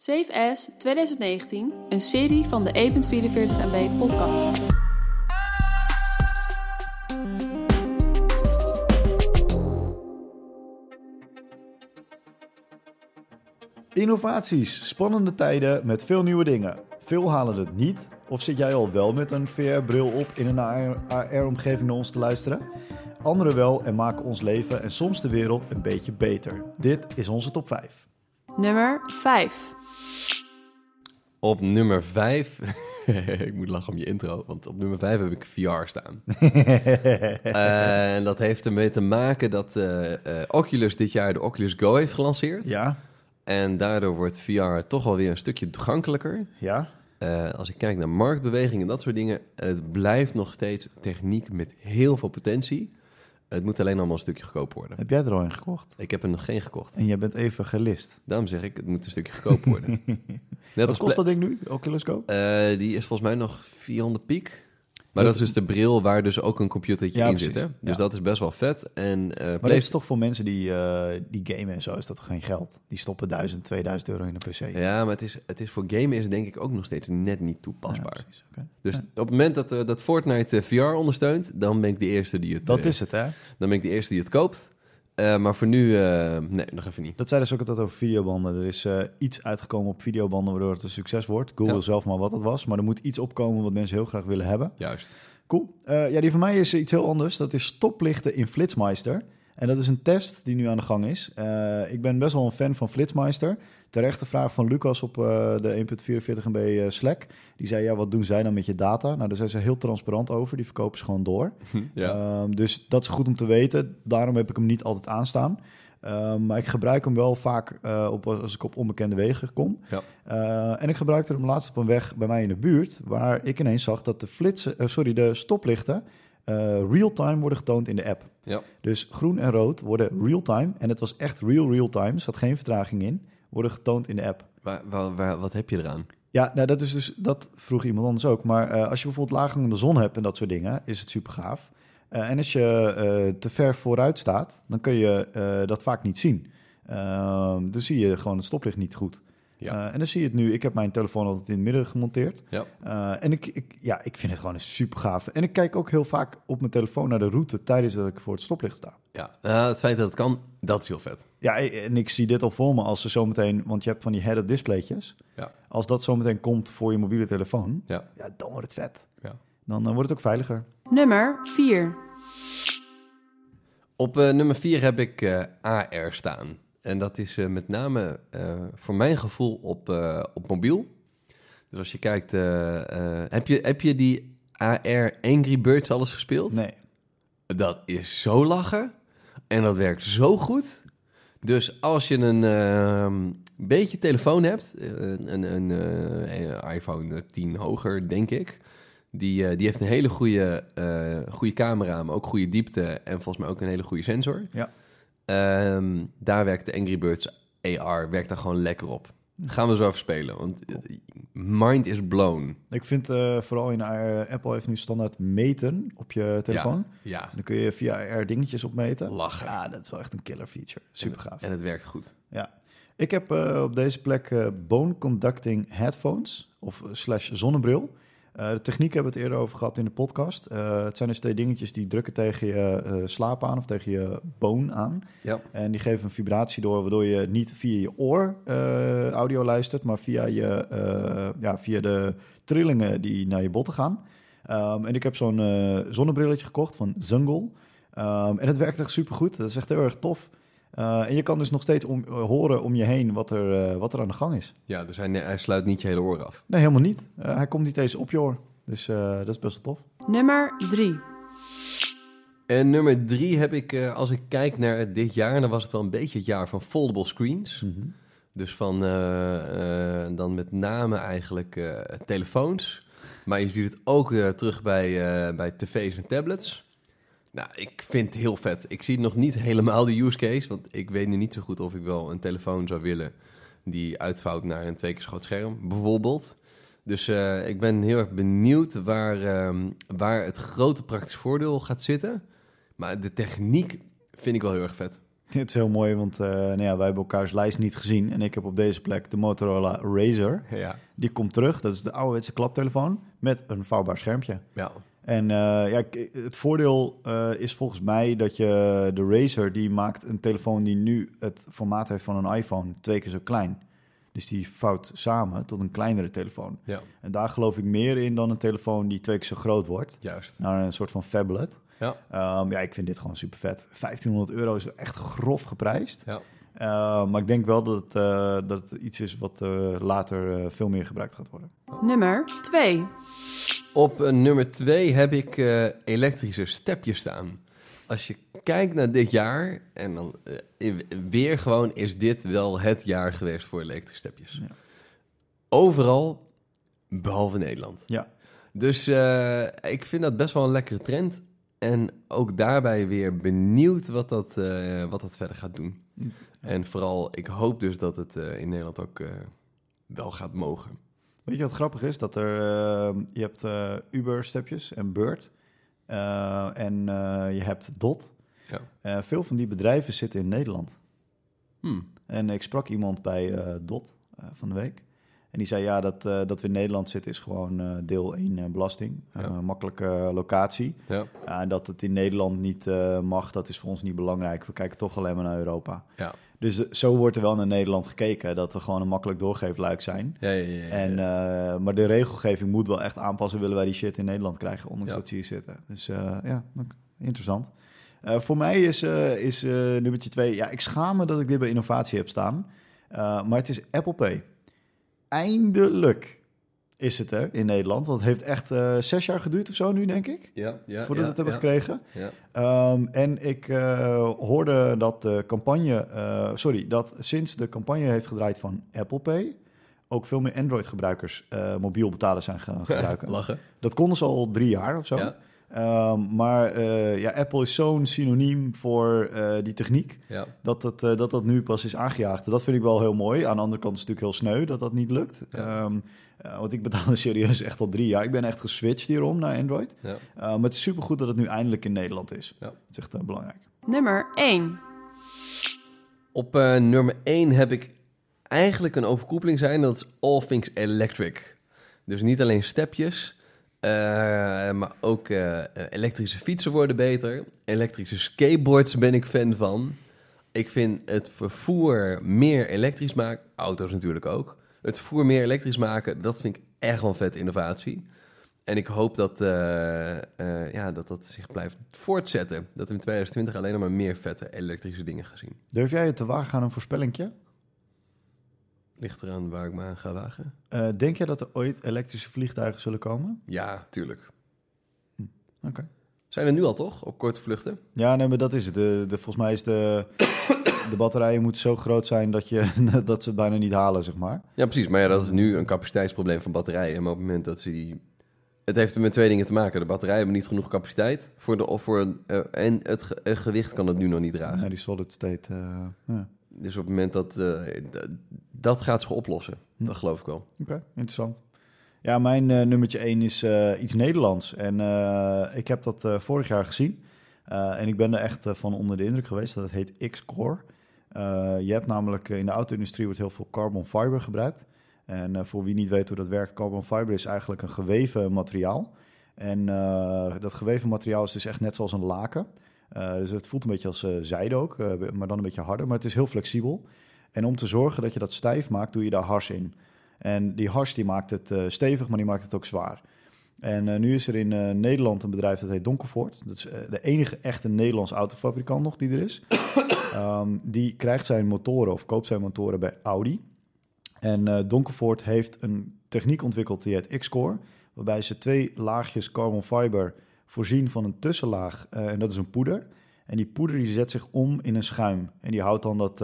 Safe As 2019, een serie van de E E.44 MB podcast. Innovaties, spannende tijden met veel nieuwe dingen. Veel halen het niet. Of zit jij al wel met een VR-bril op in een AR-omgeving naar ons te luisteren? Anderen wel en maken ons leven en soms de wereld een beetje beter. Dit is onze top 5. Nummer 5. Op nummer 5. ik moet lachen om je intro, want op nummer 5 heb ik VR staan. Eh, En dat heeft ermee te maken dat eh, eh, Oculus dit jaar de Oculus Go heeft gelanceerd. Ja, En daardoor wordt VR toch wel weer een stukje toegankelijker. ja. Eh, als ik kijk naar marktbewegingen en dat soort dingen, het blijft nog steeds techniek met heel veel potentie. Het moet alleen allemaal een stukje goedkoper worden. Heb jij er al een gekocht? Ik heb er nog geen gekocht. En jij bent even gelist. Daarom zeg ik, het moet een stukje goedkoper worden. Net Wat als kost dat ding nu, Oculus Go? Eh, die is volgens mij nog 400 piek. Maar dat is dus de bril waar dus ook een computertje Ja, in precies. zit. Hè? Dus Ja. dat is best wel vet. En eh Maar dat is toch voor mensen die, eh, die gamen en zo, is dat toch geen geld? Die stoppen 1000, 2000 euro in een PC. Ja, maar het is, het is voor gamen is het denk ik ook nog steeds net niet toepasbaar. Ja, dus op het moment dat, eh, dat Fortnite VR ondersteunt, dan ben ik de eerste die het, Dat is het, hè? dan ben ik de eerste die het koopt. Eh, maar voor nu, eh, nee, nog even niet. Dat zeiden ze ook altijd over videobanden. Er is eh, iets uitgekomen op videobanden waardoor het een succes wordt. Google Ja. zelf maar wat het was. Maar er moet iets opkomen wat mensen heel graag willen hebben. Juist. Cool. Ja, die van mij is iets heel anders. Dat is stoplichten in Flitsmeister. En dat is een test die nu aan de gang is. Eh, ik ben best wel een fan van Flitsmeister. Terechte vraag van Lucas op eh, de 1.44 MB eh, Slack. Die zei, ja, wat doen zij dan met je data? Nou, daar zijn ze heel transparant over. Die verkopen ze gewoon door. ja. Ehm, dus dat is goed om te weten. Daarom heb ik hem niet altijd aanstaan. Ehm, maar ik gebruik hem wel vaak op, als ik op onbekende wegen kom. Ja. En ik gebruikte hem laatst op een weg bij mij in de buurt... waar ik ineens zag dat de, flitsen, sorry, de stoplichten real-time worden getoond in de app. ja. Dus groen en rood worden real-time. En het was echt real real-time. Er zat geen vertraging in. Worden getoond in de app. Waar, waar, waar- wat heb je eraan? Ja, nou, dat, is dus, dat vroeg iemand anders ook. Maar eh, als je bijvoorbeeld laaghangende zon hebt en dat soort dingen, is het super gaaf. Eh, en als je eh, te ver vooruit staat, dan kun je eh, dat vaak niet zien. Ehm, dan zie je gewoon het stoplicht niet goed. Ja. Eh, en dan zie je het nu. Ik heb mijn telefoon altijd in het midden gemonteerd. Ja. Eh, en ik, ik, ja, ik vind het gewoon een super gaaf. En ik kijk ook heel vaak op mijn telefoon naar de route tijdens dat ik voor het stoplicht sta. Ja. Nou, het feit dat het kan, dat is heel vet. Ja, en ik zie dit al voor me als ze zometeen, want je hebt van die head-up displaytjes. Ja. Als dat zometeen komt voor je mobiele telefoon, Ja. ja, dan wordt het vet. Ja. Dan eh, wordt het ook veiliger. Nummer 4. Op eh, nummer 4 heb ik eh, AR staan. En dat is eh, met name eh, voor mijn gevoel op, eh, op mobiel. Dus als je kijkt, heb, je, heb je die AR Angry Birds alles gespeeld? Nee. Dat is zo lachen. En dat werkt zo goed. Dus als je een ehm, beetje telefoon hebt, een, een, iPhone 10 hoger, denk ik. Die, die heeft een hele goede, goede camera, maar ook goede diepte en volgens mij ook een hele goede sensor. Ja. Ehm, daar werkt de Angry Birds AR werkt daar gewoon lekker op. Gaan we zo even spelen, want eh, mind is blown. Ik vind eh, vooral in AR, Apple heeft nu standaard meten op je telefoon. Ja, Dan kun je via AR dingetjes opmeten. lachen. Ja, dat is wel echt een killer feature. Super gaaf. En het werkt goed. Ja. Ik heb eh, op deze plek eh, bone conducting headphones of eh, slash zonnebril. Eh, de techniek hebben we het eerder over gehad in de podcast. Eh, het zijn dus twee dingetjes die drukken tegen je eh, slaap aan of tegen je bone aan. Ja. En die geven een vibratie door, waardoor je niet via je oor audio luistert, maar via, je, ja, via de trillingen die naar je botten gaan. Ehm, en ik heb zo'n zonnebrilletje gekocht van Zungle. Ehm, en het werkt echt supergoed. Dat is echt heel erg tof. Eh, en je kan dus nog steeds om, eh, horen om je heen wat er, eh, wat er aan de gang is. Ja, dus hij, hij sluit niet je hele oor af. Nee, helemaal niet. Eh, hij komt niet eens op je oor. Dus eh, dat is best wel tof. Nummer 3. En nummer drie heb ik, eh, als ik kijk naar dit jaar, dan was het wel een beetje het jaar van foldable screens. Dus van eh, eh, dan met name eigenlijk eh, telefoons. Maar je ziet het ook terug bij, eh, bij tv's en tablets. Nou, ik vind het heel vet. Ik zie nog niet helemaal de use case, want ik weet nu niet zo goed of ik wel een telefoon zou willen die uitvouwt naar een twee keer groot scherm, bijvoorbeeld. Dus eh, ik ben heel erg benieuwd waar, ehm, waar het grote praktisch voordeel gaat zitten. Maar de techniek vind ik wel heel erg vet. Het is heel mooi, want eh, nou ja, wij hebben elkaars lijst niet gezien. En ik heb op deze plek de Motorola Razr. Ja. Die komt terug. Dat is de ouderwetse klaptelefoon met een vouwbaar schermpje. Ja. En eh, ja, het voordeel eh, is volgens mij dat je de Razer die maakt een telefoon die nu het formaat heeft van een iPhone twee keer zo klein. Dus die vouwt samen tot een kleinere telefoon. Ja. En daar geloof ik meer in dan een telefoon die twee keer zo groot wordt. Juist. Naar een soort van phablet. Ja. Ehm, ja, ik vind dit gewoon super vet. 1500 euro is echt grof geprijsd. Ja. Uh, maar ik denk wel dat het, uh, dat het iets is wat uh, later uh, veel meer gebruikt gaat worden. Nummer 2. Op uh, nummer 2 heb ik uh, elektrische stepjes staan. Als je kijkt naar dit jaar, en dan uh, weer gewoon is dit wel het jaar geweest voor elektrische stepjes. Ja. Overal, behalve Nederland. Ja. Dus ik vind dat best wel een lekkere trend. En ook daarbij weer benieuwd wat dat, wat dat verder gaat doen. Ja. En vooral, ik hoop dus dat het in Nederland ook wel gaat mogen. Weet je wat grappig is? Dat er, uh, je hebt uh, Uber-stepjes en Bird. Uh, en je hebt Dot. Ja. veel van die bedrijven zitten in Nederland. Hmm. En ik sprak iemand bij Dot van de week. En die zei, ja, dat, dat we in Nederland zitten is gewoon deel 1 belasting. Ja. makkelijke locatie. Ja. en dat het in Nederland niet mag, dat is voor ons niet belangrijk. We kijken toch alleen maar naar Europa. Ja. Dus zo wordt er wel naar Nederland gekeken. Dat we gewoon een makkelijk doorgeefluik zijn. Ja, ja, ja. En, uh, maar de regelgeving moet wel echt aanpassen. Willen wij die shit in Nederland krijgen, ondanks dat ze hier zitten. Dus uh, ja, interessant. Uh, voor mij is, is nummertje twee... Ja, ik schaam me dat ik dit bij innovatie heb staan. maar het is Apple Pay. Eindelijk is het er in Nederland. Want het heeft echt zes jaar geduurd of zo nu, denk ik. Ja, ja, voordat ja, we het hebben gekregen. Ja. Um, en ik uh, hoorde dat de campagne, uh, sorry, dat sinds de campagne heeft gedraaid van Apple Pay, ook veel meer Android-gebruikers mobiel betalen zijn gaan gebruiken. Lachen. Dat konden ze al drie jaar of zo. Um, maar ja, Apple is zo'n synoniem voor die techniek, Ja. dat, het, dat dat nu pas is aangejaagd. Dat vind ik wel heel mooi. Aan de andere kant is het natuurlijk heel sneu dat dat niet lukt. Ja. Um, uh, want ik betaal serieus echt al drie jaar. Ik ben echt geswitcht hierom naar Android. Ja. Uh, maar het is supergoed dat het nu eindelijk in Nederland is. Ja. Dat is echt uh, belangrijk. Nummer 1. Op uh, nummer 1 heb ik eigenlijk een overkoepeling zijn. Dat is All Things Electric. Dus niet alleen stepjes, uh, maar ook uh, elektrische fietsen worden beter. Elektrische skateboards ben ik fan van. Ik vind het vervoer meer elektrisch maken. Auto's natuurlijk ook. Het vervoer meer elektrisch maken, dat vind ik echt wel een vette innovatie. En ik hoop dat, uh, ja, dat dat zich blijft voortzetten. Dat we in 2020 alleen nog maar meer vette elektrische dingen gaan zien. Durf jij het te wagen aan een voorspellingje? Ligt eraan waar ik me aan ga wagen. Uh, denk jij dat er ooit elektrische vliegtuigen zullen komen? Ja, tuurlijk. Hm. Oké. Okay. Zijn er nu al toch, op korte vluchten? Ja, nee, maar dat is het. De, de, volgens mij is de, de batterijen moeten zo groot zijn dat, je, dat ze het bijna niet halen, zeg maar. Ja, precies. Maar ja, dat is nu een capaciteitsprobleem van batterijen. Maar op het moment dat ze die... Het heeft er met twee dingen te maken. De batterijen hebben niet genoeg capaciteit. Voor de, of voor, uh, en het ge gewicht kan het nu nog niet dragen. Ja, die solid state. Uh, ja. Dus op het moment dat... dat gaat zich oplossen. Hm. Dat geloof ik wel. Oké, okay, interessant. Ja, mijn nummertje 1 is iets Nederlands. En uh, ik heb dat vorig jaar gezien. En ik ben er echt van onder de indruk geweest. Dat het heet X-Core. Je hebt namelijk in de auto-industrie wordt heel veel carbon fiber gebruikt. En voor wie niet weet hoe dat werkt, carbon fiber is eigenlijk een geweven materiaal. En dat geweven materiaal is dus echt net zoals een laken. Dus het voelt een beetje als zijde ook, maar dan een beetje harder. Maar het is heel flexibel. En om te zorgen dat je dat stijf maakt, doe je daar hars in. En die hars die maakt het stevig, maar die maakt het ook zwaar. En uh, nu is er in uh, Nederland een bedrijf dat heet Donkervoort. Dat is uh, de enige echte Nederlandse autofabrikant nog die er is. um, die krijgt zijn motoren of koopt zijn motoren bij Audi. En Donkervoort heeft een techniek ontwikkeld die heet X-Core. Waarbij ze twee laagjes carbon fiber voorzien van een tussenlaag. en dat is een poeder. En die poeder die zet zich om in een schuim. En die houdt dan dat,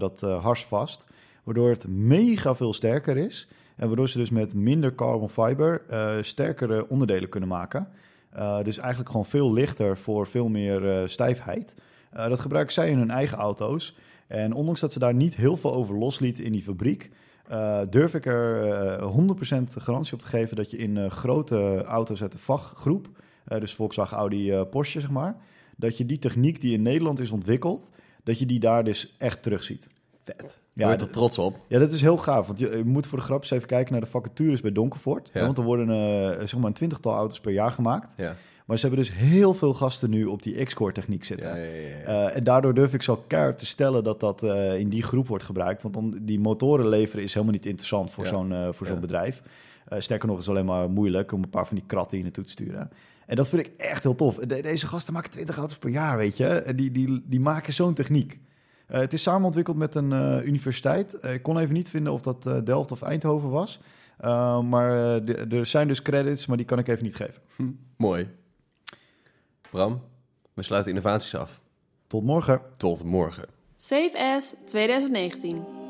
dat hars vast. Waardoor het mega veel sterker is. En waardoor ze dus met minder carbon fiber uh, sterkere onderdelen kunnen maken. Uh, dus eigenlijk gewoon veel lichter voor veel meer uh, stijfheid. dat gebruiken zij in hun eigen auto's. En ondanks dat ze daar niet heel veel over loslieten in die fabriek... durf ik er 100% garantie op te geven dat je in grote auto's uit de VAG-groep... dus Volkswagen, Audi, Porsche zeg maar... dat je die techniek die in Nederland is ontwikkeld dat je die daar dus echt terugziet. Vet. Ja, Ja, er trots op. Ja, dat is heel gaaf. Want je, je moet voor de grap eens even kijken naar de vacatures bij Donkervoort. Ja. Want er worden eh, zeg maar een twintigtal auto's per jaar gemaakt. Ja. Maar ze hebben dus heel veel gasten nu op die X-Core techniek zitten. Ja, ja, ja, ja. Eh, en daardoor durf ik zo keihard te stellen dat dat eh, in die groep wordt gebruikt. Want om die motoren leveren is helemaal niet interessant voor zo'n eh, voor zo'n bedrijf. Sterker nog, is het alleen maar moeilijk om een paar van die kratten hier naartoe te sturen. En dat vind ik echt heel tof. De- deze gasten maken 20 auto's per jaar, weet je. En Die, die, die maken zo'n techniek. Het is samen ontwikkeld met een universiteit. Ik kon even niet vinden of dat Delft of Eindhoven was. Maar de- er zijn dus credits, maar die kan ik even niet geven. Hm, mooi. Bram, we sluiten innovaties af. Tot morgen. Tot morgen. Save As 2019.